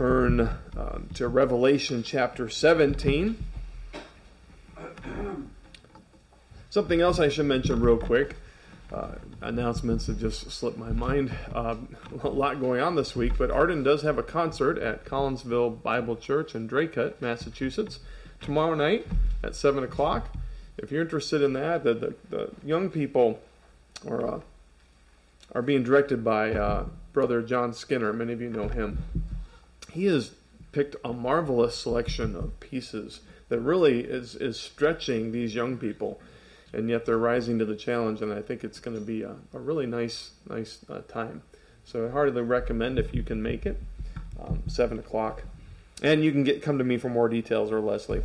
turn uh, to Revelation chapter 17. Something else I should mention real quick. Uh, announcements have just slipped my mind. Uh, a lot going on this week, but Arden does have a concert at Collinsville Bible Church in Dracut, Massachusetts, tomorrow night at 7 o'clock. If you're interested in that, the, the, the young people are, uh, are being directed by uh, Brother John Skinner. Many of you know him. He has picked a marvelous selection of pieces that really is, is stretching these young people and yet they're rising to the challenge. And I think it's going to be a, a really nice, nice uh, time. So I heartily recommend if you can make it, um, seven o'clock, and you can get come to me for more details or Leslie.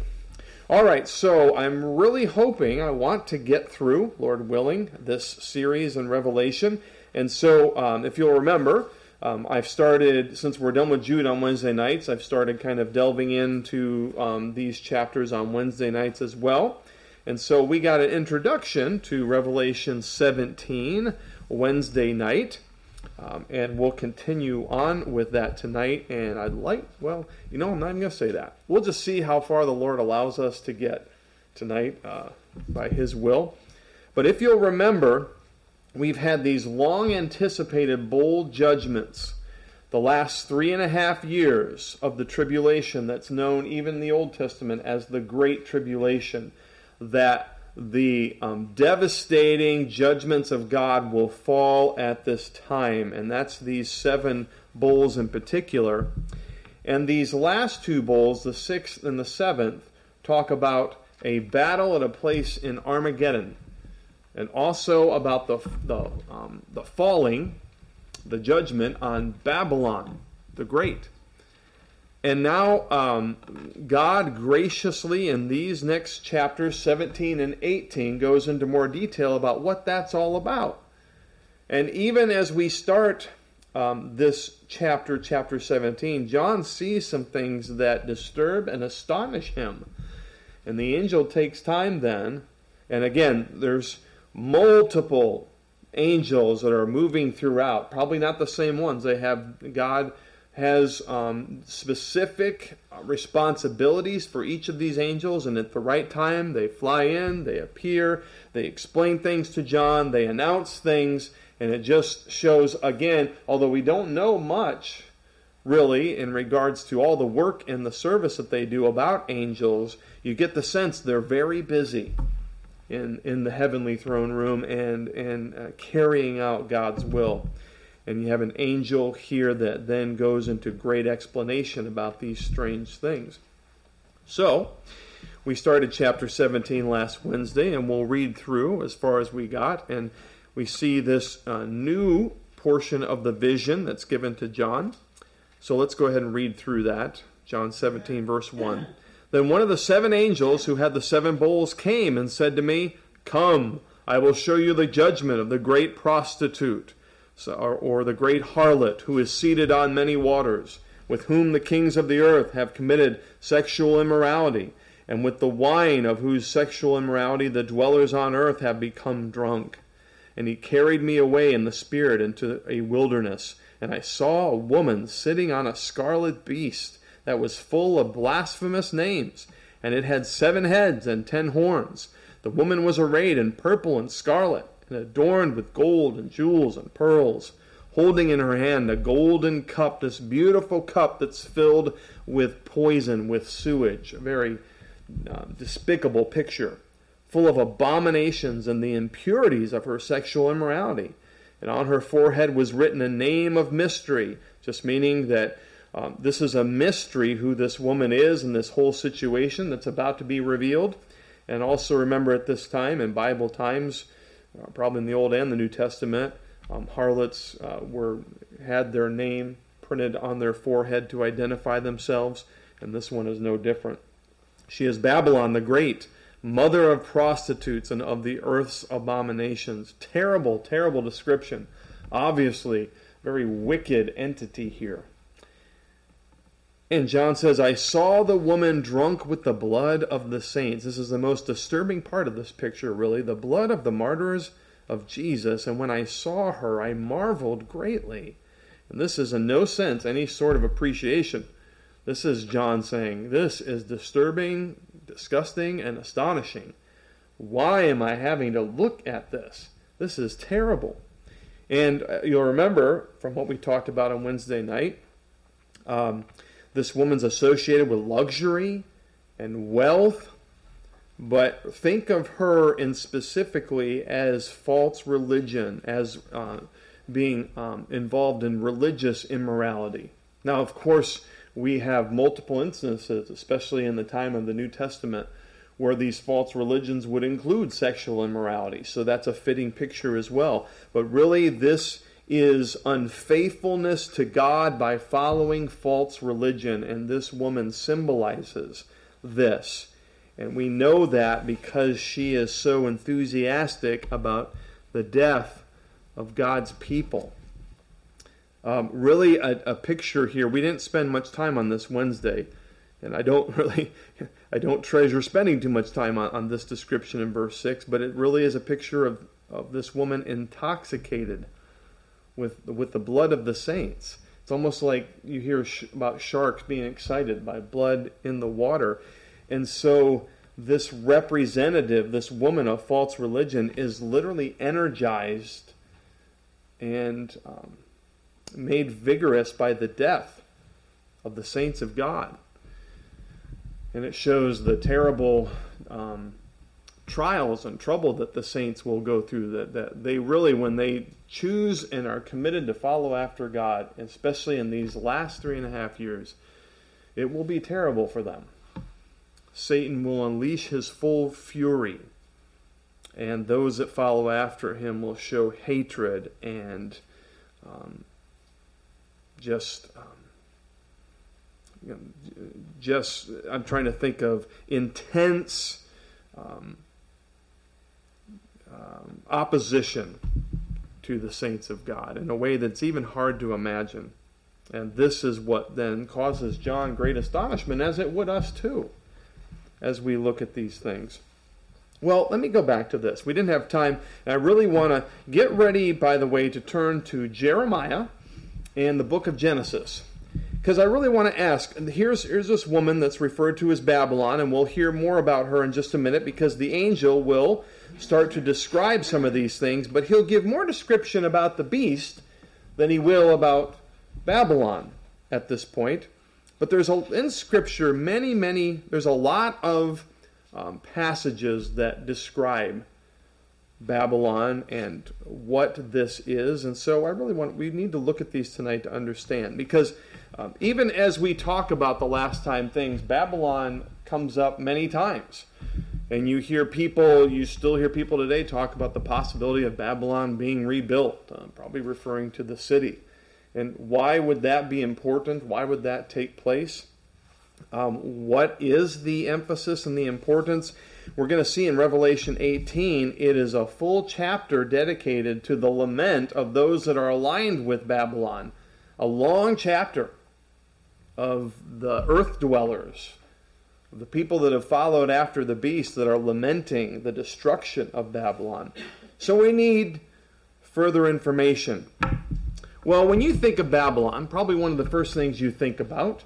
All right, so I'm really hoping I want to get through, Lord willing, this series in Revelation. And so, um, if you'll remember, um, I've started, since we're done with Jude on Wednesday nights, I've started kind of delving into um, these chapters on Wednesday nights as well. And so we got an introduction to Revelation 17 Wednesday night. Um, and we'll continue on with that tonight. And I'd like, well, you know, I'm not even going to say that. We'll just see how far the Lord allows us to get tonight uh, by His will. But if you'll remember, we've had these long anticipated bowl judgments. The last three and a half years of the tribulation that's known even in the Old Testament as the Great Tribulation that the um, devastating judgments of God will fall at this time, and that's these seven bowls in particular. And these last two bowls, the sixth and the seventh, talk about a battle at a place in Armageddon, and also about the the, um, the falling, the judgment on Babylon the Great. And now, um, God graciously, in these next chapters, 17 and 18, goes into more detail about what that's all about. And even as we start um, this chapter, chapter 17, John sees some things that disturb and astonish him. And the angel takes time then, and again, there's multiple angels that are moving throughout, probably not the same ones. They have God has um, specific responsibilities for each of these angels, and at the right time, they fly in, they appear, they explain things to John, they announce things, and it just shows again, although we don't know much really in regards to all the work and the service that they do about angels, you get the sense they're very busy in, in the heavenly throne room and, and uh, carrying out God's will. And you have an angel here that then goes into great explanation about these strange things. So, we started chapter 17 last Wednesday, and we'll read through as far as we got. And we see this uh, new portion of the vision that's given to John. So let's go ahead and read through that. John 17, verse 1. Then one of the seven angels who had the seven bowls came and said to me, Come, I will show you the judgment of the great prostitute or, the great harlot who is seated on many waters, with whom the kings of the earth have committed sexual immorality, and with the wine of whose sexual immorality the dwellers on earth have become drunk. And he carried me away in the spirit into a wilderness, and I saw a woman sitting on a scarlet beast that was full of blasphemous names, and it had seven heads and ten horns. The woman was arrayed in purple and scarlet and adorned with gold and jewels and pearls, holding in her hand a golden cup, this beautiful cup that's filled with poison, with sewage, a very uh, despicable picture, full of abominations and the impurities of her sexual immorality. And on her forehead was written a name of mystery, just meaning that um, this is a mystery who this woman is in this whole situation that's about to be revealed. And also remember at this time, in Bible times, uh, probably in the Old and the New Testament, um, harlots uh, were had their name printed on their forehead to identify themselves, and this one is no different. She is Babylon the Great, mother of prostitutes and of the earth's abominations. Terrible, terrible description. Obviously, very wicked entity here. And John says, I saw the woman drunk with the blood of the saints. This is the most disturbing part of this picture, really. The blood of the martyrs of Jesus. And when I saw her, I marveled greatly. And this is in no sense any sort of appreciation This is John saying, This is disturbing, disgusting, and astonishing. Why am I having to look at this? This is terrible. And uh, you'll remember from what we talked about on Wednesday night, um, this woman's associated with luxury and wealth, but think of her in specifically as false religion, as uh, being um, involved in religious immorality. Now, of course, we have multiple instances, especially in the time of the New Testament, where these false religions would include sexual immorality. So that's a fitting picture as well. But really, this is unfaithfulness to God by following false religion, and this woman symbolizes this. And we know that because she is so enthusiastic about the death of God's people. Um, really, a, a picture here. We didn't spend much time on this Wednesday, and I don't really, I don't treasure spending too much time on, on this description in verse six. But it really is a picture of, of this woman intoxicated with with the blood of the saints. It's almost like you hear sh- about sharks being excited by blood in the water, and so this representative, this woman of false religion, is literally energized and um, made vigorous by the death of the saints of God. And it shows the terrible um, trials and trouble that the saints will go through. That, that they really, when they choose and are committed to follow after God, especially in these last three and a half years, it will be terrible for them. Satan will unleash his full fury, and those that follow after him will show hatred and um, just um, you know, just I'm trying to think of intense um, um, opposition to the saints of God in a way that's even hard to imagine. And this is what then causes John great astonishment, as it would us too, as we look at these things. Well, let me go back to this. We didn't have time, and I really want to get ready, by the way, to turn to Jeremiah and the book of Genesis. Because I really want to ask here's, here's this woman that's referred to as Babylon, and we'll hear more about her in just a minute because the angel will start to describe some of these things, but he'll give more description about the beast than he will about Babylon at this point. But there's a, in Scripture many, many, there's a lot of um, passages that describe Babylon and what this is. And so I really want, we need to look at these tonight to understand. Because um, even as we talk about the last time things, Babylon comes up many times. And you hear people, you still hear people today talk about the possibility of Babylon being rebuilt, uh, probably referring to the city. And why would that be important? Why would that take place? Um, what is the emphasis and the importance? We're going to see in Revelation 18, it is a full chapter dedicated to the lament of those that are aligned with Babylon. A long chapter of the earth dwellers, the people that have followed after the beast that are lamenting the destruction of Babylon. So we need further information. Well, when you think of Babylon, probably one of the first things you think about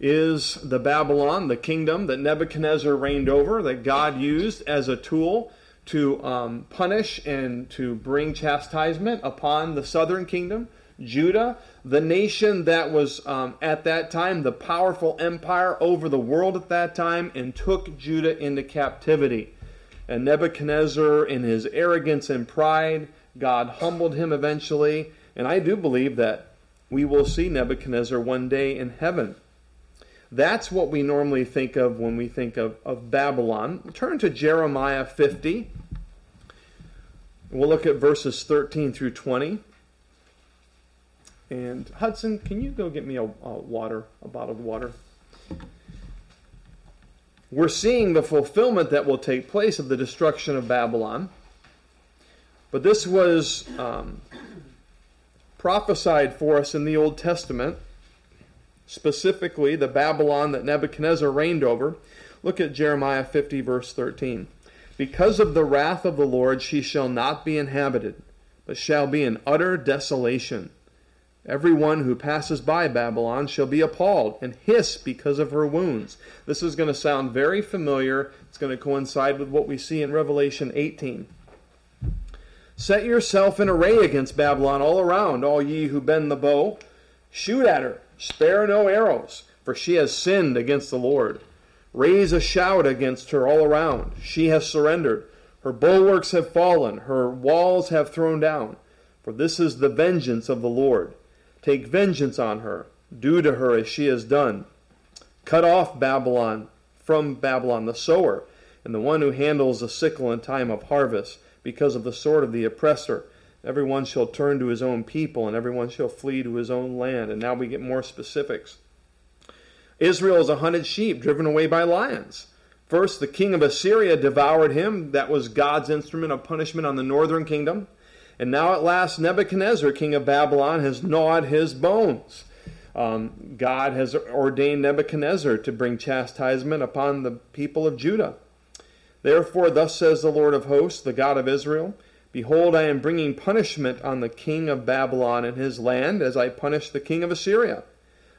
is the Babylon, the kingdom that Nebuchadnezzar reigned over, that God used as a tool to um, punish and to bring chastisement upon the southern kingdom, Judah, the nation that was um, at that time the powerful empire over the world at that time, and took Judah into captivity. And Nebuchadnezzar, in his arrogance and pride, God humbled him eventually. And I do believe that we will see Nebuchadnezzar one day in heaven. That's what we normally think of when we think of, of Babylon. Turn to Jeremiah 50. We'll look at verses 13 through 20. And Hudson, can you go get me a, a water, a bottle of water? We're seeing the fulfillment that will take place of the destruction of Babylon. But this was um, prophesied for us in the Old Testament specifically the Babylon that Nebuchadnezzar reigned over. Look at Jeremiah 50, verse 13. Because of the wrath of the Lord, she shall not be inhabited, but shall be an utter desolation. Everyone who passes by Babylon shall be appalled and hiss because of her wounds. This is going to sound very familiar. It's going to coincide with what we see in Revelation 18. Set yourself in array against Babylon all around, all ye who bend the bow. Shoot at her, spare no arrows, for she has sinned against the Lord. Raise a shout against her all around. She has surrendered. Her bulwarks have fallen, her walls have thrown down. For this is the vengeance of the Lord. Take vengeance on her. Do to her as she has done. Cut off Babylon from Babylon the sower, and the one who handles the sickle in time of harvest, because of the sword of the oppressor. Everyone shall turn to his own people, and everyone shall flee to his own land. And now we get more specifics. Israel is a hunted sheep driven away by lions. First, the king of Assyria devoured him. That was God's instrument of punishment on the northern kingdom. And now, at last, Nebuchadnezzar, king of Babylon, has gnawed his bones. Um, God has ordained Nebuchadnezzar to bring chastisement upon the people of Judah. Therefore, thus says the Lord of hosts, the God of Israel Behold, I am bringing punishment on the king of Babylon and his land, as I punished the king of Assyria.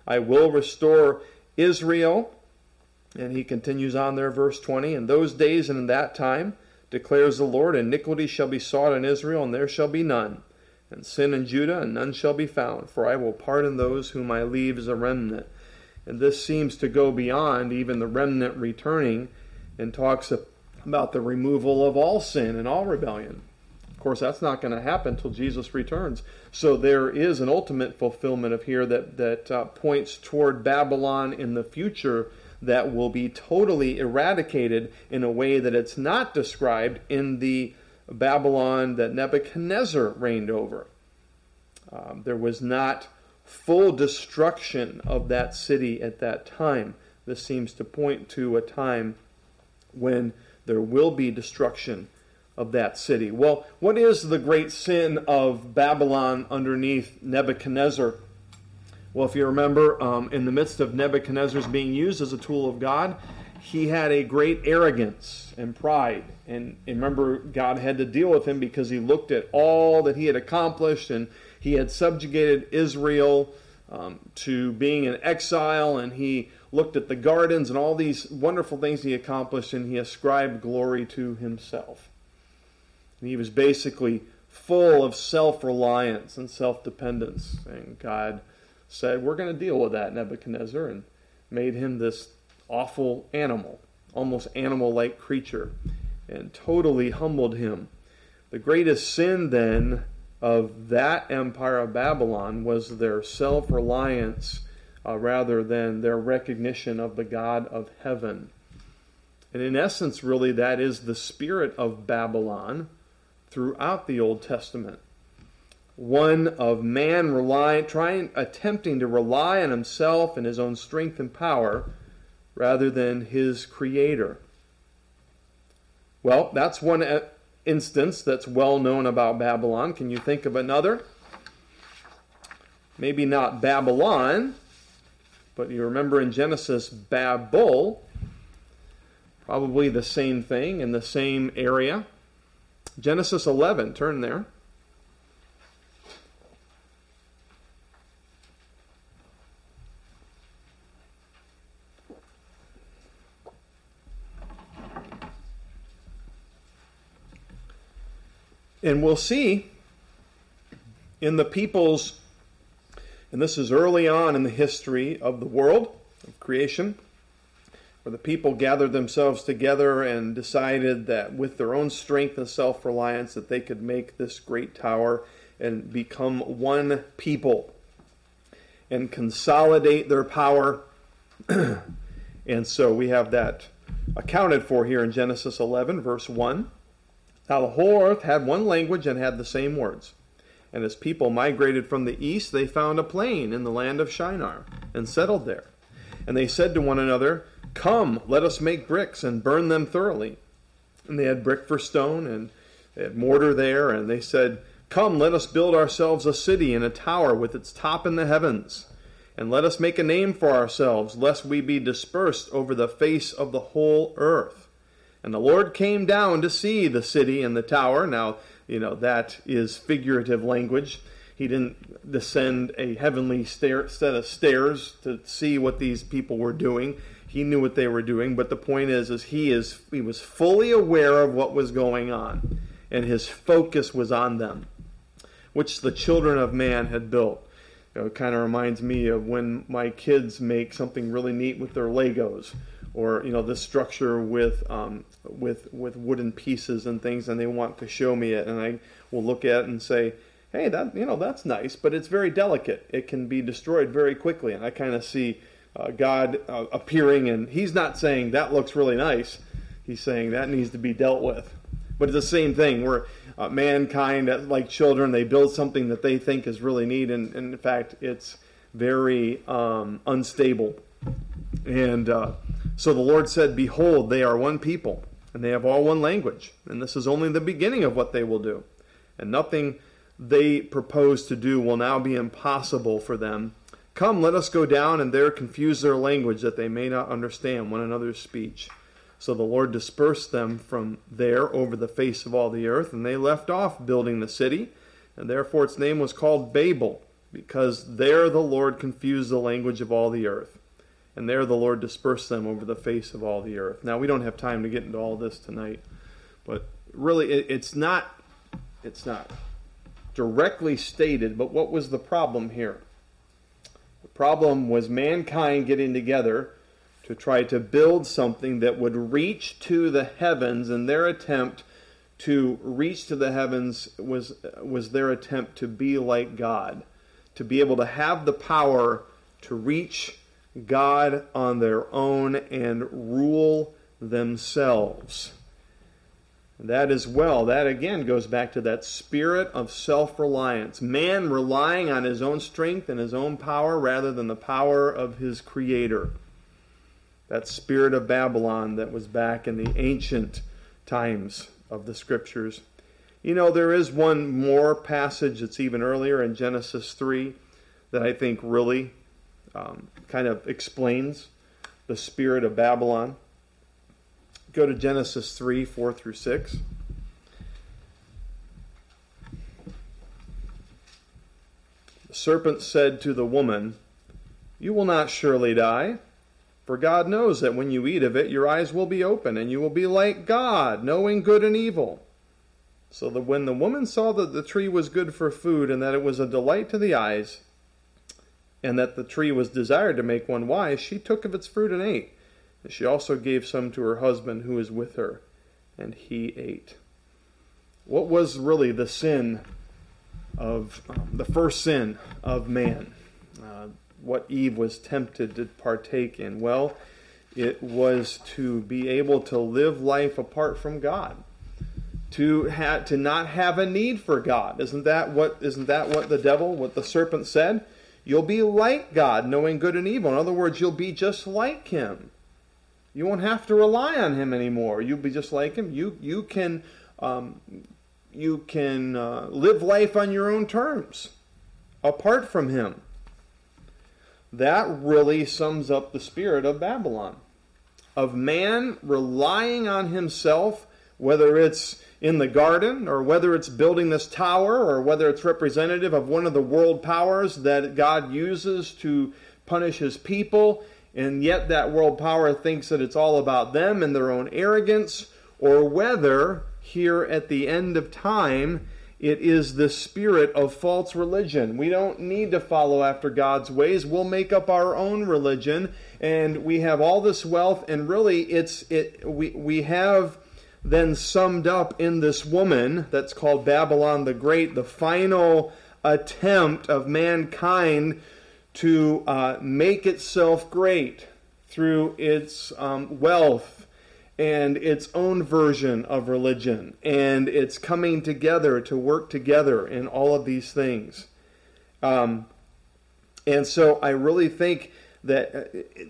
I will restore Israel. And he continues on there, verse 20. In those days and in that time, declares the Lord, iniquity shall be sought in Israel, and there shall be none. And sin in Judah, and none shall be found. For I will pardon those whom I leave as a remnant. And this seems to go beyond even the remnant returning and talks about the removal of all sin and all rebellion. Of course, that's not going to happen until Jesus returns. So there is an ultimate fulfillment of here that that uh, points toward Babylon in the future that will be totally eradicated in a way that it's not described in the Babylon that Nebuchadnezzar reigned over. Um, there was not full destruction of that city at that time. This seems to point to a time when there will be destruction of that city. Well, what is the great sin of Babylon underneath Nebuchadnezzar? Well, if you remember, um, in the midst of Nebuchadnezzar's being used as a tool of God, he had a great arrogance and pride. And, and remember, God had to deal with him because he looked at all that he had accomplished and he had subjugated Israel um, to being in exile and he looked at the gardens and all these wonderful things he accomplished and he ascribed glory to himself. And he was basically full of self reliance and self dependence. And God said, We're going to deal with that, Nebuchadnezzar, and made him this awful animal, almost animal like creature, and totally humbled him. The greatest sin then of that empire of Babylon was their self reliance uh, rather than their recognition of the God of heaven. And in essence, really, that is the spirit of Babylon throughout the Old Testament. One of man relying, trying, attempting to rely on himself and his own strength and power rather than his creator. Well, that's one uh, instance that's well known about Babylon. Can you think of another? Maybe not Babylon, but you remember in Genesis, Babel, probably the same thing in the same area. Genesis 11, turn there. And we'll see in the people's, and this is early on in the history of the world, of creation, where the people gathered themselves together and decided that with their own strength and self-reliance that they could make this great tower and become one people and consolidate their power. and so we have that accounted for here in Genesis 11, verse 1. Now the whole earth had one language and had the same words. And as people migrated from the east, they found a plain in the land of Shinar and settled there. And they said to one another, Come, let us make bricks and burn them thoroughly. And they had brick for stone and they had mortar there, and they said, Come, let us build ourselves a city and a tower with its top in the heavens. And let us make a name for ourselves, lest we be dispersed over the face of the whole earth. And the Lord came down to see the city and the tower. Now, you know, that is figurative language. he didn't descend a heavenly stair, set of stairs to see what these people were doing. He knew what they were doing, but the point is, is he is he was fully aware of what was going on, and his focus was on them, which the children of man had built. You know, it kind of reminds me of when my kids make something really neat with their Legos, or you know this structure with um, with with wooden pieces and things, and they want to show me it, and I will look at it and say, hey, that you know that's nice, but it's very delicate. It can be destroyed very quickly, and I kind of see uh, God uh, appearing, and He's not saying that looks really nice. He's saying that needs to be dealt with. But it's the same thing where uh, mankind, uh, like children, they build something that they think is really neat, and, and in fact, it's very um, unstable. And uh, so the Lord said, Behold, they are one people, and they have all one language. And this is only the beginning of what they will do. And nothing they propose to do will now be impossible for them Come, let us go down and there confuse their language, that they may not understand one another's speech. So the Lord dispersed them from there over the face of all the earth, and they left off building the city, and therefore its name was called Babel, because there the Lord confused the language of all the earth. And there the Lord dispersed them over the face of all the earth. Now we don't have time to get into all this tonight, but really it, it's not it's not directly stated, but what was the problem here? The problem was mankind getting together to try to build something that would reach to the heavens, and their attempt to reach to the heavens was, was their attempt to be like God, to be able to have the power to reach God on their own and rule themselves. That as well, that again goes back to that spirit of self reliance. Man relying on his own strength and his own power rather than the power of his Creator. That spirit of Babylon that was back in the ancient times of the Scriptures. You know, there is one more passage that's even earlier in Genesis 3 that I think really um, kind of explains the spirit of Babylon. Go to Genesis 3 4 through 6. The serpent said to the woman, You will not surely die, for God knows that when you eat of it, your eyes will be open, and you will be like God, knowing good and evil. So that when the woman saw that the tree was good for food, and that it was a delight to the eyes, and that the tree was desired to make one wise, she took of its fruit and ate. And she also gave some to her husband who was with her, and he ate. What was really the sin of um, the first sin of man? Uh, what Eve was tempted to partake in? Well, it was to be able to live life apart from God. To have to not have a need for God. Isn't that what isn't that what the devil, what the serpent said? You'll be like God, knowing good and evil. In other words, you'll be just like him. You won't have to rely on him anymore. You'll be just like him. You you can um, you can uh, live life on your own terms, apart from him. That really sums up the spirit of Babylon, of man relying on himself, whether it's in the garden or whether it's building this tower or whether it's representative of one of the world powers that God uses to punish his people and yet that world power thinks that it's all about them and their own arrogance, or whether here at the end of time it is the spirit of false religion. We don't need to follow after God's ways. We'll make up our own religion, and we have all this wealth, and really it's it we we have then summed up in this woman that's called Babylon the Great, the final attempt of mankind to uh, make itself great through its um, wealth and its own version of religion and its coming together to work together in all of these things. Um, and so I really think that uh,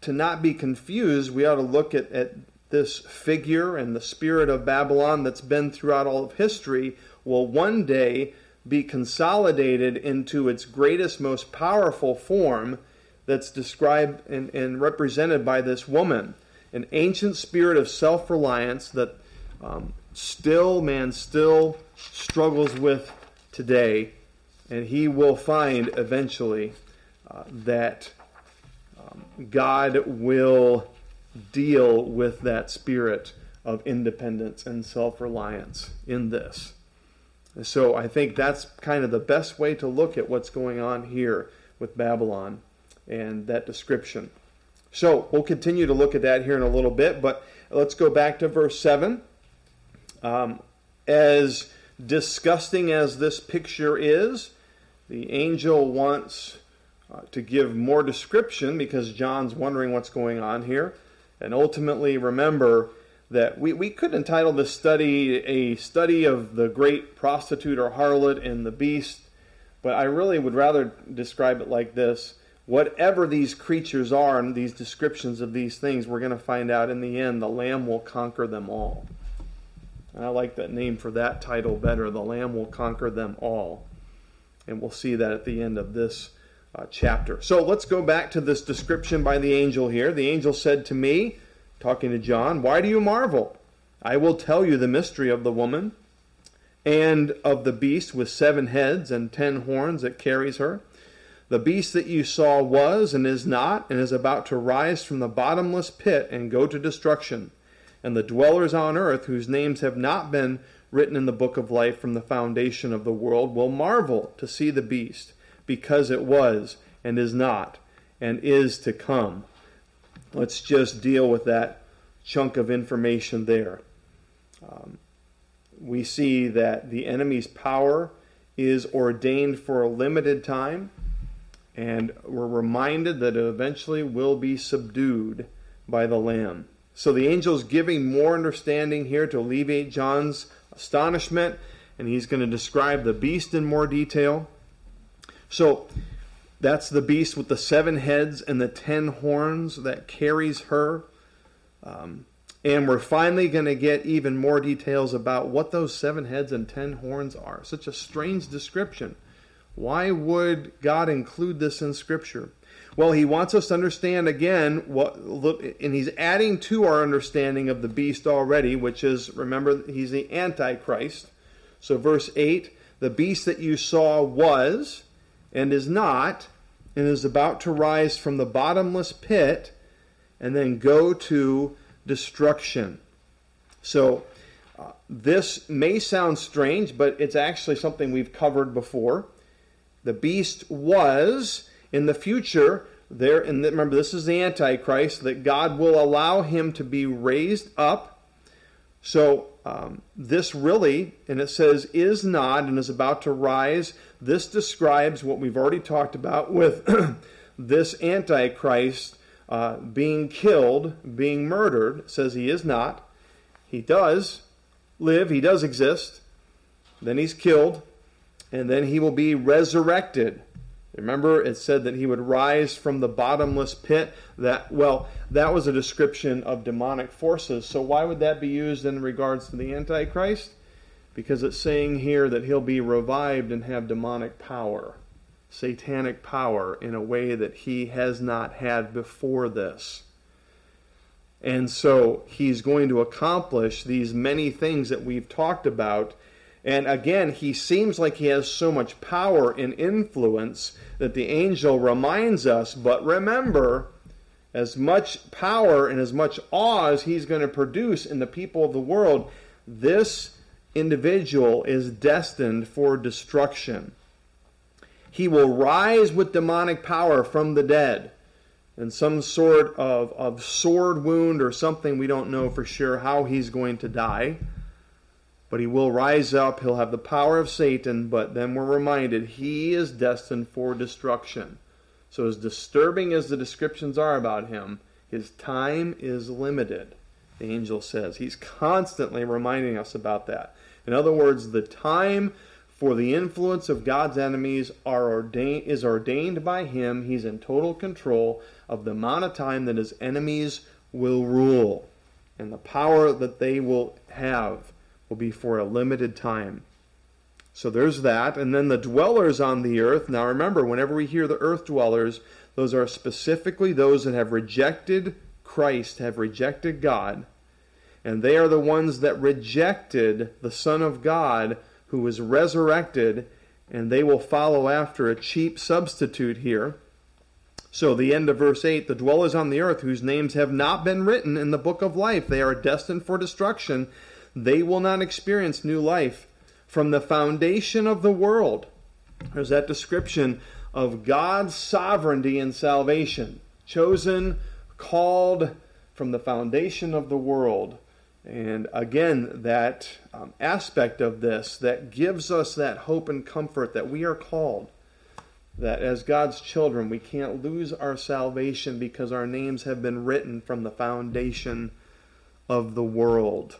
to not be confused, we ought to look at, at this figure and the spirit of Babylon that's been throughout all of history will one day be consolidated into its greatest, most powerful form that's described and, and represented by this woman. An ancient spirit of self reliance that um, still, man, still struggles with today And he will find eventually uh, that um, God will deal with that spirit of independence and self reliance in this. So I think that's kind of the best way to look at what's going on here with Babylon and that description. So we'll continue to look at that here in a little bit, but let's go back to verse 7. Um, as disgusting as this picture is, the angel wants uh, to give more description because John's wondering what's going on here. And ultimately, remember that we, we could entitle this study a study of the great prostitute or harlot and the beast, but I really would rather describe it like this. Whatever these creatures are and these descriptions of these things, we're going to find out in the end the Lamb will conquer them all. And I like that name for that title better. The Lamb will conquer them all. And we'll see that at the end of this uh, chapter. So let's go back to this description by the angel here. The angel said to me, talking to John, Why do you marvel? I will tell you the mystery of the woman and of the beast with seven heads and ten horns that carries her. The beast that you saw was and is not, and is about to rise from the bottomless pit and go to destruction. And the dwellers on earth, whose names have not been written in the book of life from the foundation of the world, will marvel to see the beast, because it was and is not, and is to come. Let's just deal with that chunk of information there. Um, we see that the enemy's power is ordained for a limited time, and we're reminded that it eventually will be subdued by the Lamb. So the angel's giving more understanding here to alleviate John's astonishment, and he's going to describe the beast in more detail. So that's the beast with the seven heads and the ten horns that carries her. Um, and we're finally going to get even more details about what those seven heads and ten horns are. Such a strange description. Why would God include this in Scripture? Well, he wants us to understand again what, and he's adding to our understanding of the beast already, which is remember he's the Antichrist. So, verse 8 the beast that you saw was and is not, and is about to rise from the bottomless pit and then go to destruction. So, uh, this may sound strange, but it's actually something we've covered before. The beast was in the future there, and remember, this is the Antichrist, that God will allow him to be raised up. So, um, this really, and it says, is not and is about to rise. This describes what we've already talked about with this Antichrist uh, being killed, being murdered. It says he is not. He does live, he does exist. Then he's killed, and then he will be resurrected. Remember, it said that he would rise from the bottomless pit. That well, that was a description of demonic forces. So why would that be used in regards to the Antichrist? Because it's saying here that he'll be revived and have demonic power, satanic power in a way that he has not had before this. And so he's going to accomplish these many things that we've talked about and again, he seems like he has so much power and influence that the angel reminds us, but remember, as much power and as much awe as he's going to produce in the people of the world, this individual is destined for destruction. He will rise with demonic power from the dead in some sort of, of sword wound or something. We don't know for sure how he's going to die. But he will rise up, he'll have the power of Satan, but then we're reminded he is destined for destruction. So, as disturbing as the descriptions are about him, his time is limited, the angel says. He's constantly reminding us about that. In other words, the time for the influence of God's enemies are is ordained by him. He's in total control of the amount of time that his enemies will rule and the power that they will have will be for a limited time. So there's that. And then the dwellers on the earth. Now remember, whenever we hear the earth dwellers, those are specifically those that have rejected Christ, have rejected God. And they are the ones that rejected the Son of God who was resurrected and they will follow after a cheap substitute here. So, the end of verse 8 the dwellers on the earth whose names have not been written in the book of life, they are destined for destruction. They will not experience new life. From the foundation of the world, there's that description of God's sovereignty and salvation, chosen, called from the foundation of the world. And again, that um, aspect of this that gives us that hope and comfort that we are called, that as God's children, we can't lose our salvation because our names have been written from the foundation of the world.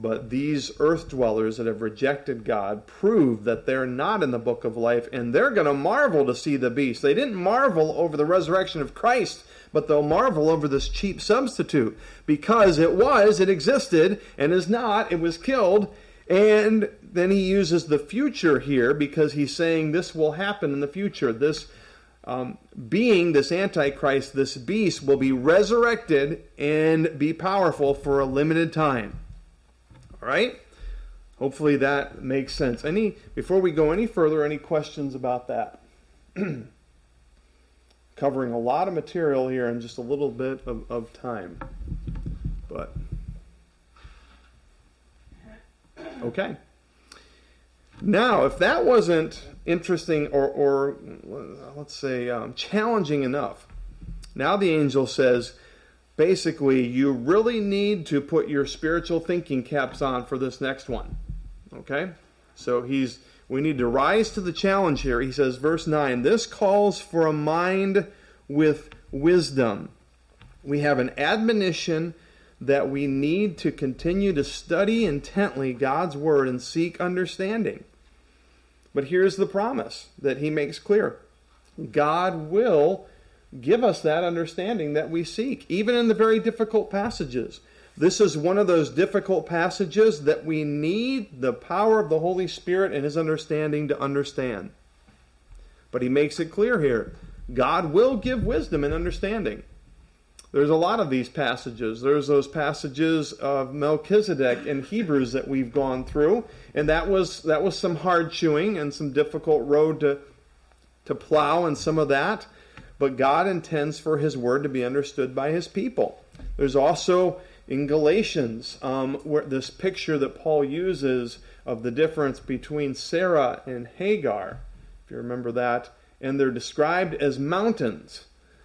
But these earth dwellers that have rejected God prove that they're not in the book of life, and they're going to marvel to see the beast. They didn't marvel over the resurrection of Christ, but they'll marvel over this cheap substitute because it was, it existed, and is not, it was killed. And then he uses the future here because he's saying this will happen in the future. This um, being, this Antichrist, this beast, will be resurrected and be powerful for a limited time. All right? Hopefully that makes sense. Any before we go any further, any questions about that? Covering a lot of material here in just a little bit of, of time. But okay. Now, if that wasn't interesting or, or let's say um, challenging enough, now the angel says, basically, you really need to put your spiritual thinking caps on for this next one. Okay? So he's we need to rise to the challenge here. He says verse 9, this calls for a mind with wisdom. We have an admonition that we need to continue to study intently God's word and seek understanding. But here's the promise that he makes clear. God will give us that understanding that we seek, even in the very difficult passages. This is one of those difficult passages that we need the power of the Holy Spirit and His understanding to understand. But He makes it clear here God will give wisdom and understanding. There's a lot of these passages. There's those passages of Melchizedek in Hebrews that we've gone through, and that was that was some hard chewing and some difficult road to to plow and some of that but God intends for His word to be understood by His people. There's also in Galatians um, where this picture that Paul uses of the difference between Sarah and Hagar, if you remember that, and they're described as mountains.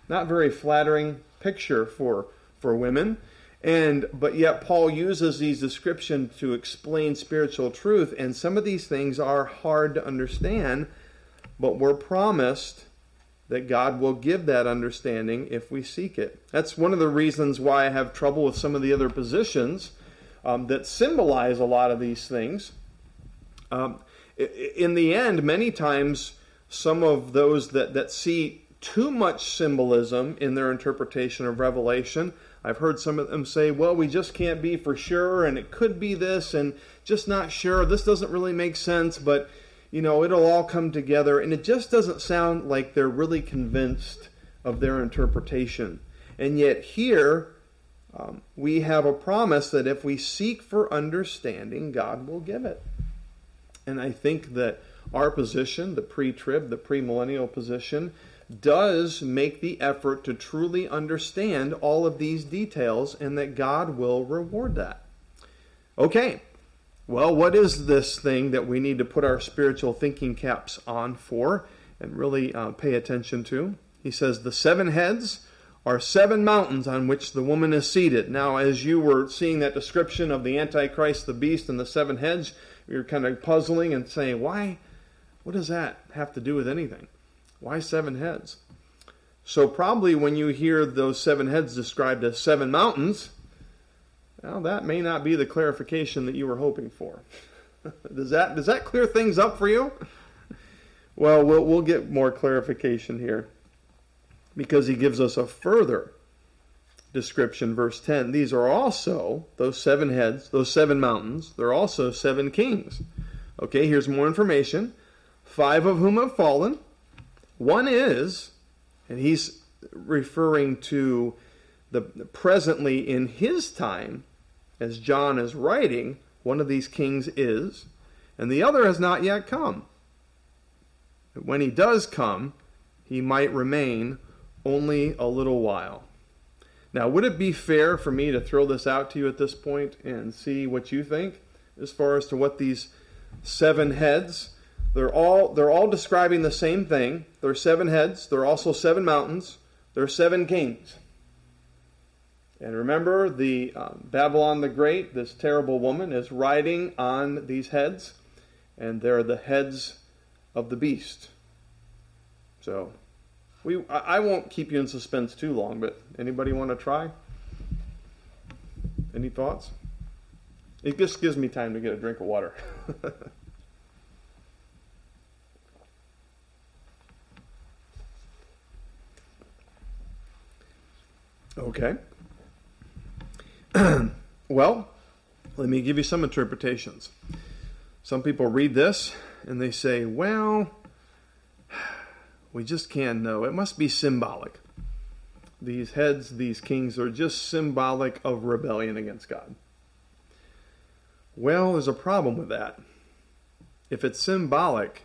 Not very flattering picture for for women. And but yet Paul uses these descriptions to explain spiritual truth, and some of these things are hard to understand, but we're promised that God will give that understanding if we seek it. That's one of the reasons why I have trouble with some of the other positions um, that symbolize a lot of these things. Um, in the end, many times, some of those that, that see too much symbolism in their interpretation of Revelation, I've heard some of them say, well, we just can't be for sure, and it could be this, and just not sure. This doesn't really make sense, but you know, it'll all come together. And it just doesn't sound like they're really convinced of their interpretation. And yet, here, um, we have a promise that if we seek for understanding, God will give it. And I think that our position, the pre trib, the premillennial position, does make the effort to truly understand all of these details and that God will reward that. Okay, well, what is this thing that we need to put our spiritual thinking caps on for and really uh, pay attention to? He says, The seven heads are seven mountains on which the woman is seated. Now, as you were seeing that description of the Antichrist, the beast, and the seven heads, you're kind of puzzling and saying, Why? What does that have to do with anything? Why seven heads? So, probably when you hear those seven heads described as seven mountains, well, that may not be the clarification that you were hoping for. does that does that clear things up for you? Well, we'll we'll get more clarification here because he gives us a further description. Verse 10 these are also those seven heads those seven mountains. They're also seven kings. Okay here's more information. Five of whom have fallen. One is and he's referring to the presently in his time as John is writing, one of these kings is, and the other has not yet come. When he does come, he might remain only a little while. Now, would it be fair for me to throw this out to you at this point and see what you think as far as to what these seven heads? They're all they're all describing the same thing. There are seven heads. There are also seven mountains. There are seven kings. And remember, the uh, Babylon the Great, this terrible woman, is riding on these heads, and they're the heads of the beast. So we, I won't keep you in suspense too long, but anybody want to try? Any thoughts? It just gives me time to get a drink of water. okay. Well, let me give you some interpretations. Some people read this and they say, well, we just can't know. It must be symbolic. These heads, these kings, are just symbolic of rebellion against God. Well, there's a problem with that. If it's symbolic,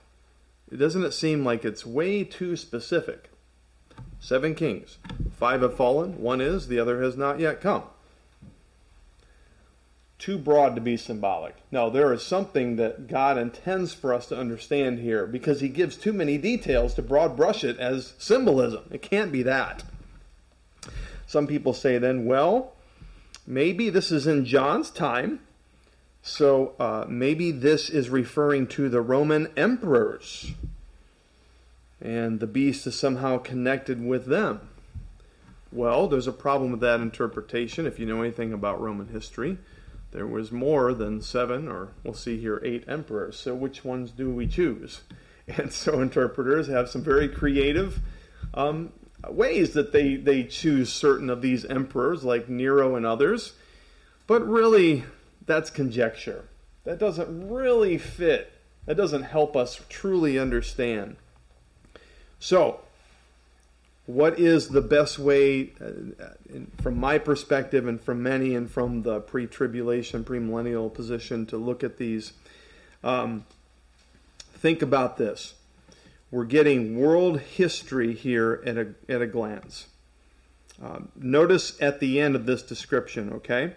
doesn't it seem like it's way too specific? Seven kings. Five have fallen, one is, the other has not yet come too broad to be symbolic. No, there is something that God intends for us to understand here because he gives too many details to broad brush it as symbolism. It can't be that. Some people say then, well, maybe this is in John's time, so uh, maybe this is referring to the Roman emperors, and the beast is somehow connected with them. Well, there's a problem with that interpretation if you know anything about Roman history there was more than seven, or we'll see here, eight emperors. So which ones do we choose? And so interpreters have some very creative um, ways that they, they choose certain of these emperors, like Nero and others. But really, that's conjecture. That doesn't really fit. That doesn't help us truly understand. So, what is the best way, uh, from my perspective and from many, and from the pre tribulation, premillennial position, to look at these? Um, think about this. We're getting world history here at a, at a glance. Um, notice at the end of this description, okay?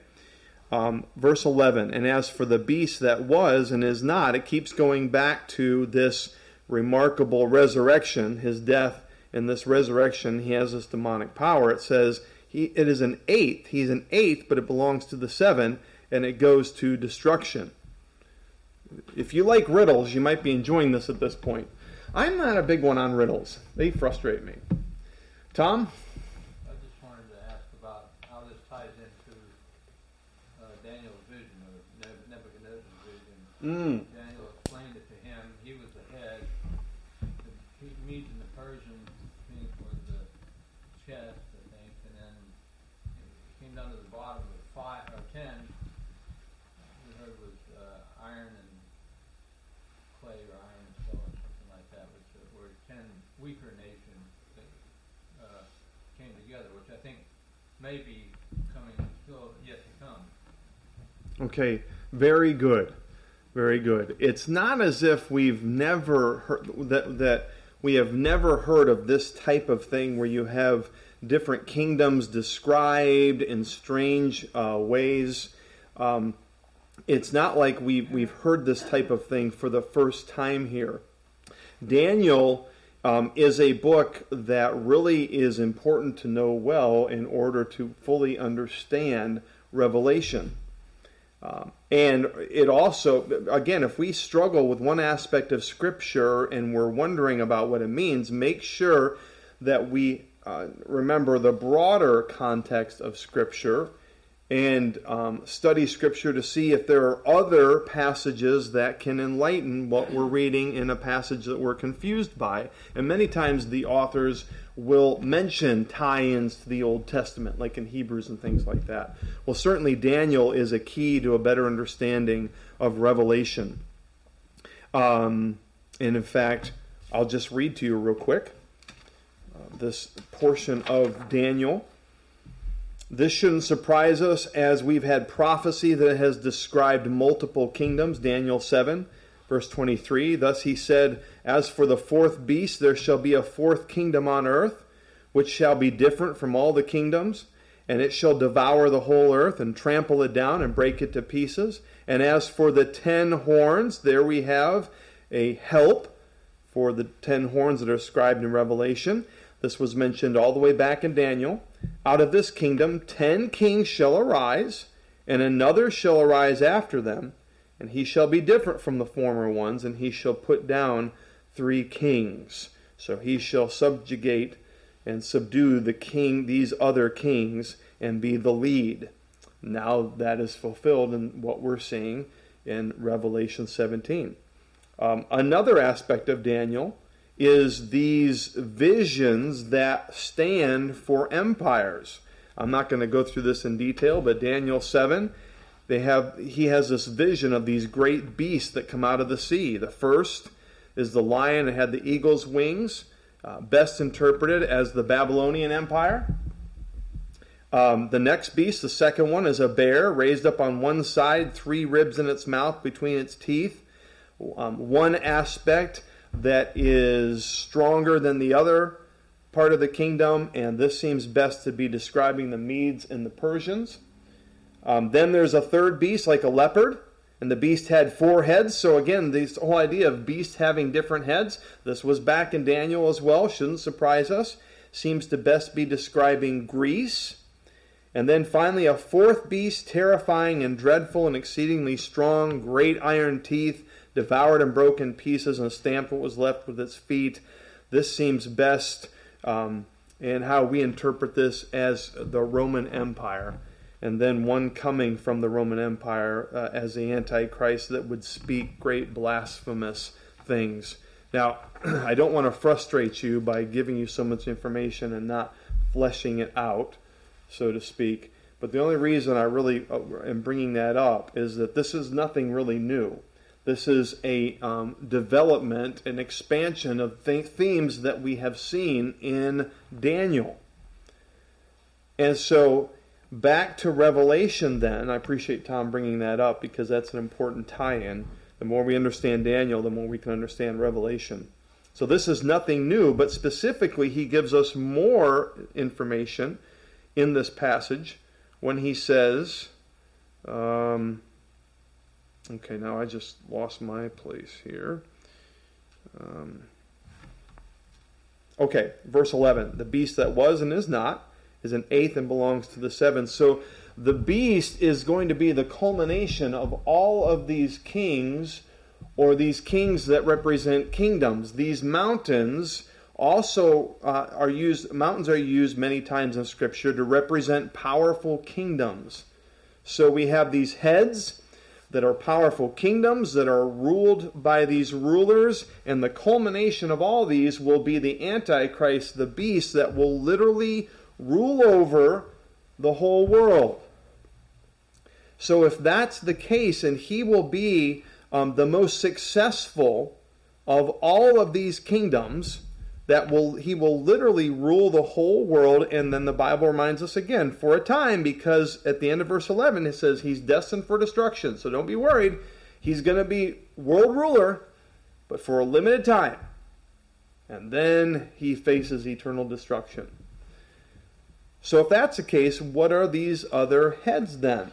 Um, verse 11, and as for the beast that was and is not, it keeps going back to this remarkable resurrection, his death in this resurrection, he has this demonic power. It says he, it is an eighth. He's an eighth, but it belongs to the seven, and it goes to destruction. If you like riddles, you might be enjoying this at this point. I'm not a big one on riddles, they frustrate me. Tom? I just wanted to ask about how this ties into uh, Daniel's vision, or Nebuchadnezzar's vision. Mm. may be coming, still yet to come. Okay, very good. Very good. It's not as if we've never heard that that we have never heard of this type of thing where you have different kingdoms described in strange uh, ways. Um, it's not like we we've heard this type of thing for the first time here. Daniel um, is a book that really is important to know well in order to fully understand Revelation. Um, and it also, again, if we struggle with one aspect of Scripture and we're wondering about what it means, make sure that we uh, remember the broader context of Scripture and um, study Scripture to see if there are other passages that can enlighten what we're reading in a passage that we're confused by. And many times the authors will mention tie ins to the Old Testament, like in Hebrews and things like that. Well, certainly Daniel is a key to a better understanding of Revelation. Um, and in fact, I'll just read to you real quick uh, this portion of Daniel. This shouldn't surprise us as we've had prophecy that has described multiple kingdoms. Daniel 7, verse 23. Thus he said, As for the fourth beast, there shall be a fourth kingdom on earth, which shall be different from all the kingdoms, and it shall devour the whole earth, and trample it down, and break it to pieces. And as for the ten horns, there we have a help for the ten horns that are described in Revelation. This was mentioned all the way back in Daniel. Out of this kingdom, ten kings shall arise, and another shall arise after them, and he shall be different from the former ones, and he shall put down three kings. So he shall subjugate and subdue the king, these other kings, and be the lead. Now that is fulfilled in what we're seeing in Revelation 17. Um, another aspect of Daniel is these visions that stand for empires. I'm not going to go through this in detail, but Daniel 7, they have he has this vision of these great beasts that come out of the sea. The first is the lion that had the eagle's wings, uh, best interpreted as the Babylonian Empire. Um, the next beast, the second one, is a bear raised up on one side, three ribs in its mouth between its teeth. Um, one aspect that is stronger than the other part of the kingdom, and this seems best to be describing the Medes and the Persians. Um, then there's a third beast, like a leopard, and the beast had four heads. So again, this whole idea of beast having different heads, this was back in Daniel as well, shouldn't surprise us. Seems to best be describing Greece. And then finally, a fourth beast, terrifying and dreadful and exceedingly strong, great iron teeth, devoured and broken pieces, and stamped what was left with its feet. This seems best um, in how we interpret this as the Roman Empire. And then one coming from the Roman Empire uh, as the Antichrist that would speak great blasphemous things. Now, I don't want to frustrate you by giving you so much information and not fleshing it out, so to speak. But the only reason I really uh, am bringing that up is that this is nothing really new. This is a um, development, an expansion of th- themes that we have seen in Daniel. And so, back to Revelation, then, I appreciate Tom bringing that up because that's an important tie in. The more we understand Daniel, the more we can understand Revelation. So, this is nothing new, but specifically, he gives us more information in this passage when he says, um, Okay, now I just lost my place here. Um, okay, verse 11. The beast that was and is not is an eighth and belongs to the seventh. So the beast is going to be the culmination of all of these kings or these kings that represent kingdoms. These mountains also uh, are used, mountains are used many times in Scripture to represent powerful kingdoms. So we have these heads that are powerful kingdoms that are ruled by these rulers, and the culmination of all these will be the Antichrist, the beast that will literally rule over the whole world. So, if that's the case, and he will be um, the most successful of all of these kingdoms, that will he will literally rule the whole world and then the bible reminds us again for a time because at the end of verse 11 it says he's destined for destruction. So don't be worried. He's going to be world ruler but for a limited time. And then he faces eternal destruction so if that's the case what are these other heads then?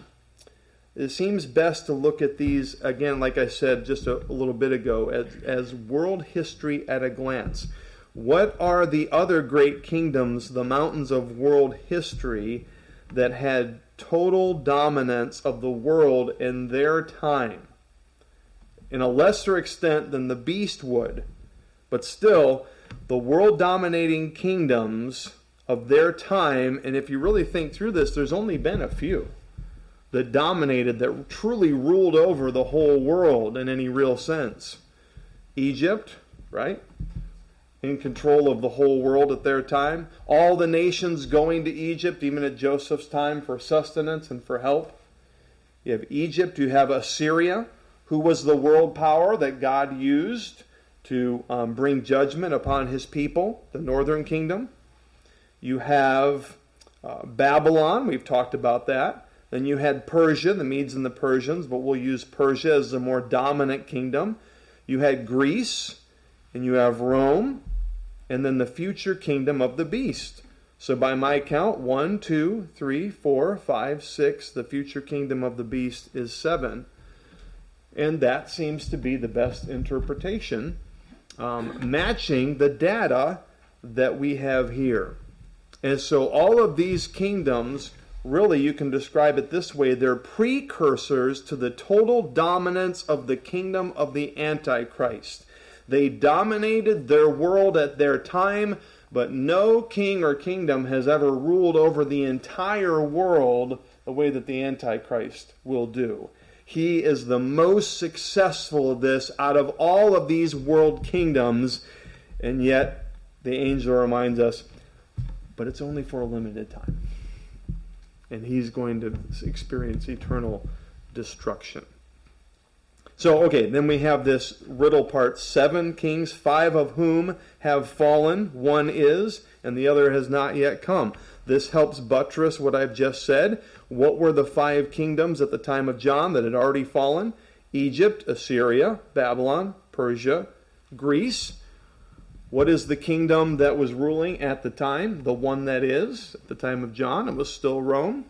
It seems best to look at these again like i said just a, a little bit ago as, as world history at a glance. What are the other great kingdoms, the mountains of world history, that had total dominance of the world in their time? In a lesser extent than the beast would, but still, the world dominating kingdoms of their time, and if you really think through this, there's only been a few that dominated, that truly ruled over the whole world in any real sense. Egypt, right? in control of the whole world at their time. All the nations going to Egypt, even at Joseph's time, for sustenance and for help. You have Egypt, you have Assyria, who was the world power that God used to um, bring judgment upon his people, the northern kingdom. You have uh, Babylon, we've talked about that. Then you had Persia, the Medes and the Persians, but we'll use Persia as the more dominant kingdom. You had Greece, and you have Rome, and then the future kingdom of the beast. So, by my count, one, two, three, four, five, six. The future kingdom of the beast is seven. And that seems to be the best interpretation, um, matching the data that we have here. And so, all of these kingdoms, really, you can describe it this way they're precursors to the total dominance of the kingdom of the Antichrist. They dominated their world at their time but no king or kingdom has ever ruled over the entire world the way that the Antichrist will do. He is the most successful of this out of all of these world kingdoms, and yet the angel reminds us, but it's only for a limited time. And he's going to experience eternal destruction. So, okay, then we have this riddle part seven kings, five of whom have fallen. One is, and the other has not yet come. This helps buttress what I've just said. What were the five kingdoms at the time of John that had already fallen? Egypt, Assyria, Babylon, Persia, Greece. What is the kingdom that was ruling at the time? The one that is. At the time of John, it was still Rome.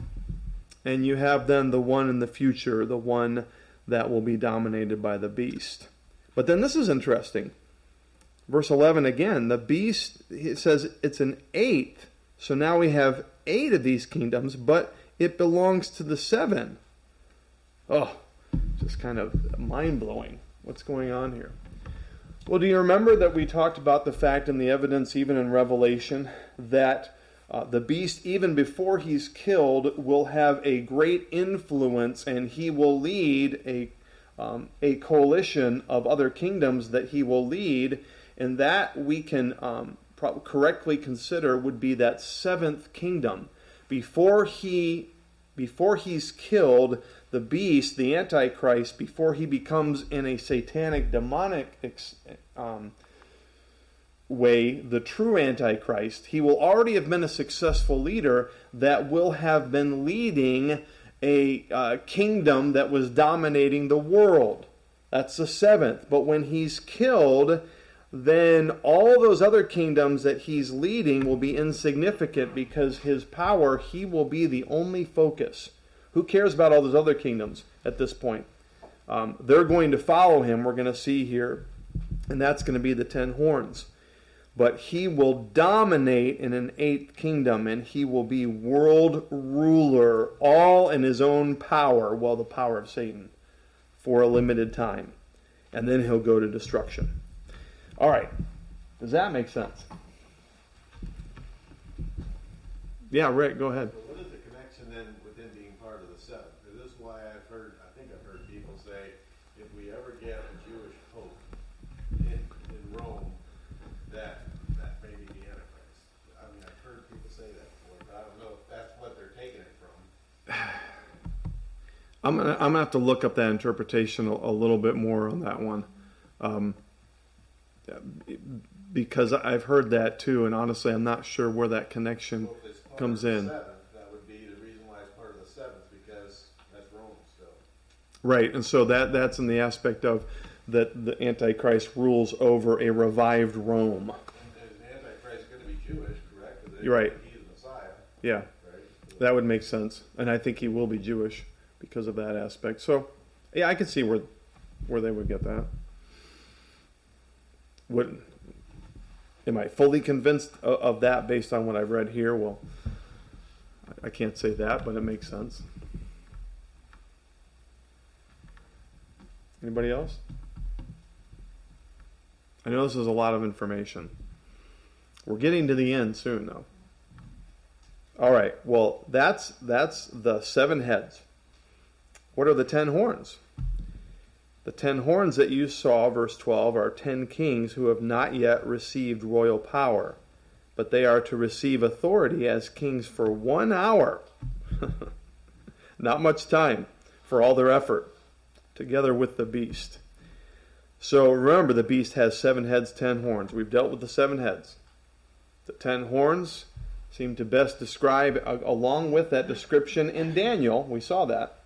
And you have then the one in the future, the one that will be dominated by the beast. But then this is interesting. Verse 11 again, the beast, it says it's an eighth. So now we have eight of these kingdoms, but it belongs to the seven. Oh, just kind of mind blowing. What's going on here? Well, do you remember that we talked about the fact and the evidence, even in Revelation, that uh, the beast, even before he's killed, will have a great influence and he will lead a, um, a coalition of other kingdoms that he will lead. And that we can um, pro- correctly consider would be that seventh kingdom. Before he before he's killed, the beast, the Antichrist, before he becomes in a satanic, demonic um, way the true Antichrist, he will already have been a successful leader that will have been leading a uh, kingdom that was dominating the world. That's the seventh. But when he's killed, then all those other kingdoms that he's leading will be insignificant because his power, he will be the only focus. Who cares about all those other kingdoms at this point? Um, they're going to follow him, we're going to see here, and that's going to be the ten horns but he will dominate in an eighth kingdom and he will be world ruler, all in his own power, well, the power of Satan, for a limited time. And then he'll go to destruction. All right. Does that make sense? Yeah, Rick, go ahead. what is the connection then with him being part of the seven? This is why I've heard, I think I've heard people say, if we ever get a Jewish pope in, in Rome, that that may be the Antichrist. I mean, I've heard people say that before, but I don't know if that's what they're taking it from. I'm gonna I'm gonna have to look up that interpretation a, a little bit more on that one, um, because I've heard that too, and honestly, I'm not sure where that connection So if it's part comes in. Seventh, that would be the reason why it's part of the seventh because that's Rome still. Right, and so that that's in the aspect of that the Antichrist rules over a revived Rome. Antichrist is going to be Jewish, correct? You're right. He's Messiah, Yeah, right? So- that would make sense, and I think he will be Jewish because of that aspect. So, yeah, I can see where where they would get that. Would am I fully convinced of, of that based on what I've read here? Well, I- I can't say that, but it makes sense. Anybody else? I know this is a lot of information. We're getting to the end soon, though. All right. Well, that's that's the seven heads. What are the ten horns? The ten horns that you saw, verse 12, are ten kings who have not yet received royal power, but they are to receive authority as kings for one hour. not much time for all their effort, together with the beast. So remember, the beast has seven heads, ten horns. We've dealt with the seven heads. The ten horns seem to best describe, along with that description in Daniel, we saw that.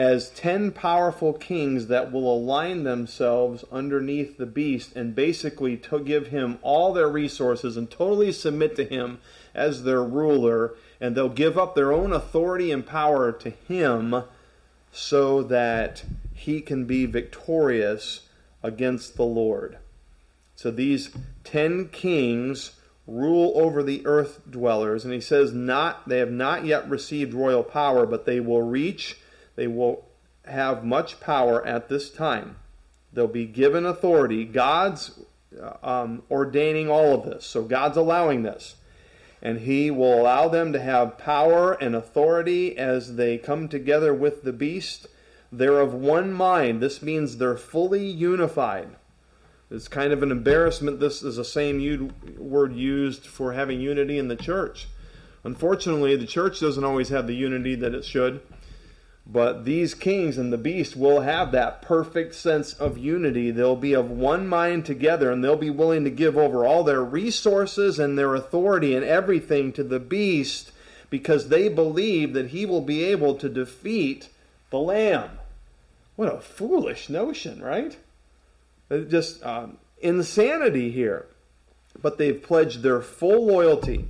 As ten powerful kings that will align themselves underneath the beast and basically to give him all their resources and totally submit to him as their ruler, and they'll give up their own authority and power to him so that he can be victorious against the Lord. So these ten kings rule over the earth dwellers, and he says not they have not yet received royal power, but they will reach, they will have much power at this time. They'll be given authority. God's uh, um, ordaining all of this, so God's allowing this. And he will allow them to have power and authority as they come together with the beast. They're of one mind. This means they're fully unified. It's kind of an embarrassment. This is the same word used for having unity in the church. Unfortunately, the church doesn't always have the unity that it should. But these kings and the beast will have that perfect sense of unity. They'll be of one mind together and they'll be willing to give over all their resources and their authority and everything to the beast because they believe that he will be able to defeat the lamb. What a foolish notion, right? Just um, insanity here. But they've pledged their full loyalty.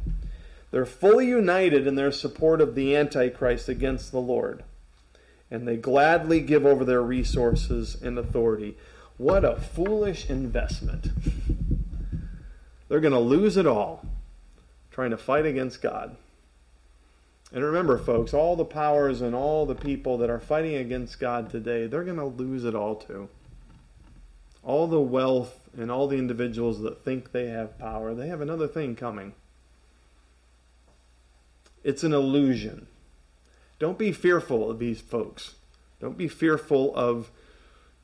They're fully united in their support of the Antichrist against the Lord. And they gladly give over their resources and authority. What a foolish investment. They're going to lose it all trying to fight against God. And remember, folks, all the powers and all the people that are fighting against God today, they're going to lose it all too all the wealth and all the individuals that think they have power, they have another thing coming. It's an illusion. Don't be fearful of these folks. Don't be fearful of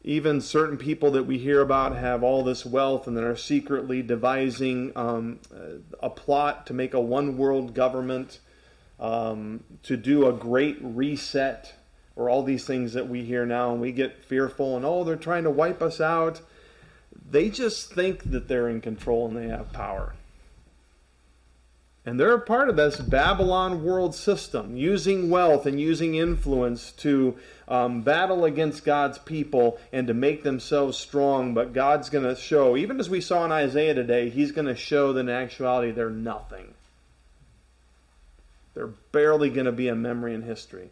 even certain people that we hear about have all this wealth and that are secretly devising um, a plot to make a one world government, um, to do a great reset or all these things that we hear now and we get fearful and oh they're trying to wipe us out they just think that they're in control and they have power and they're a part of this babylon world system using wealth and using influence to um, battle against god's people and to make themselves strong but god's going to show even as we saw in isaiah today he's going to show that in actuality they're nothing they're barely going to be a memory in history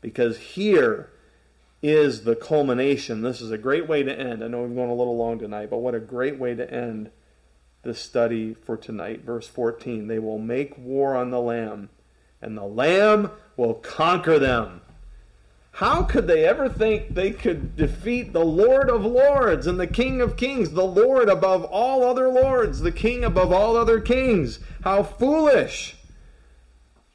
because here is the culmination. This is a great way to end. I know we've gone a little long tonight, but what a great way to end this study for tonight. Verse 14 They will make war on the Lamb, and the Lamb will conquer them. How could they ever think they could defeat the Lord of Lords and the King of Kings, the Lord above all other lords, the King above all other kings? How foolish!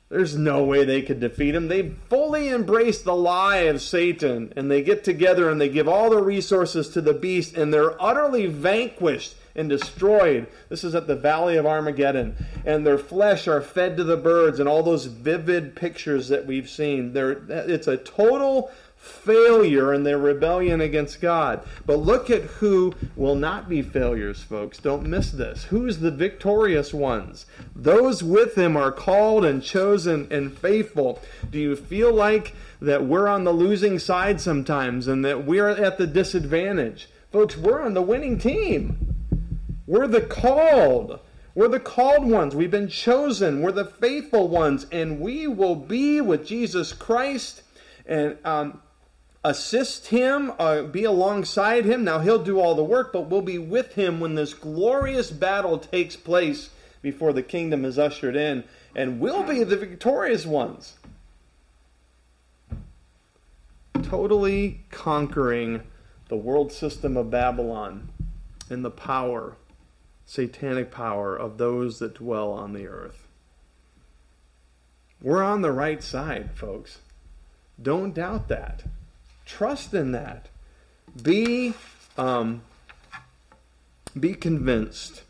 There's no way they could defeat him. They fully embrace the lie of Satan and they get together and they give all their resources to the beast and they're utterly vanquished and destroyed. This is at the Valley of Armageddon. And their flesh are fed to the birds and all those vivid pictures that we've seen. They're, it's a total failure in their rebellion against God. But look at who will not be failures, folks. Don't miss this. Who's the victorious ones? Those with him are called and chosen and faithful. Do you feel like that we're on the losing side sometimes and that we're at the disadvantage? Folks, we're on the winning team. We're the called. We're the called ones. We've been chosen. We're the faithful ones. And we will be with Jesus Christ. And um, assist him, uh, be alongside him. Now he'll do all the work, but we'll be with him when this glorious battle takes place before the kingdom is ushered in, and we'll be the victorious ones. Totally conquering the world system of Babylon and the power, satanic power of those that dwell on the earth. We're on the right side, folks. Don't doubt that. Trust in that. Be um, be convinced.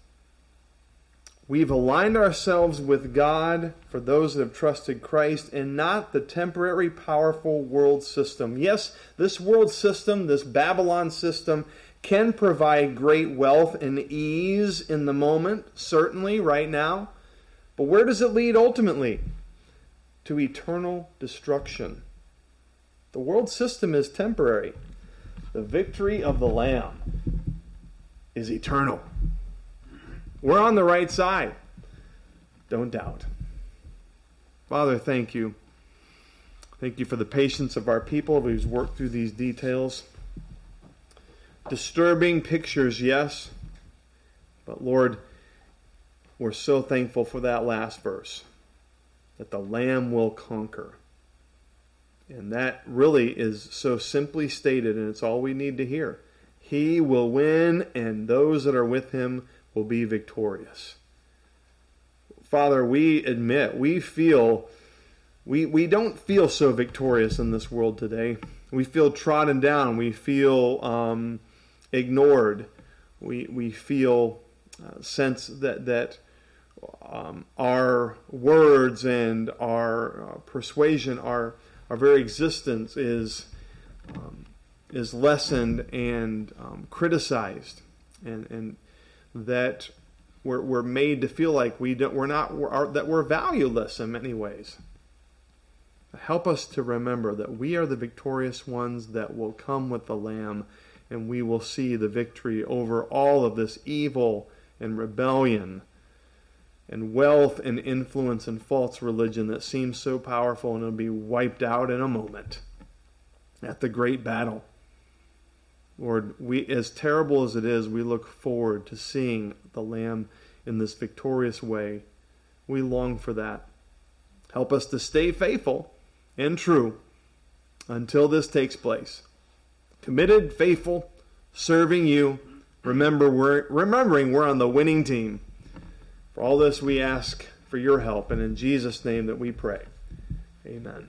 We've aligned ourselves with God for those that have trusted Christ and not the temporary, powerful world system. Yes, this world system, this Babylon system, can provide great wealth and ease in the moment, certainly, right now. But where does it lead ultimately? To eternal destruction. The world system is temporary. The victory of the Lamb is eternal. We're on the right side. Don't doubt. Father, thank you. Thank you for the patience of our people who's worked through these details. Disturbing pictures, yes. But Lord, we're so thankful for that last verse that the Lamb will conquer. And that really is so simply stated, and it's all we need to hear. He will win, and those that are with him will be victorious. Father, we admit, we feel, we, we don't feel so victorious in this world today. We feel trodden down. We feel um, ignored. We, we feel uh, sense that, that um, our words and our uh, persuasion, our, our very existence is, um, is lessened and um, criticized. And, and that we're, we're made to feel like we don't, we're not, we're, are, that we're valueless in many ways. Help us to remember that we are the victorious ones that will come with the Lamb, and we will see the victory over all of this evil and rebellion and wealth and influence and false religion that seems so powerful and it'll be wiped out in a moment at the great battle. Lord, we as terrible as it is, we look forward to seeing the Lamb in this victorious way. We long for that. Help us to stay faithful and true until this takes place. Committed, faithful, serving you. Remember we're remembering we're on the winning team. For all this we ask for your help and in Jesus name that we pray. Amen.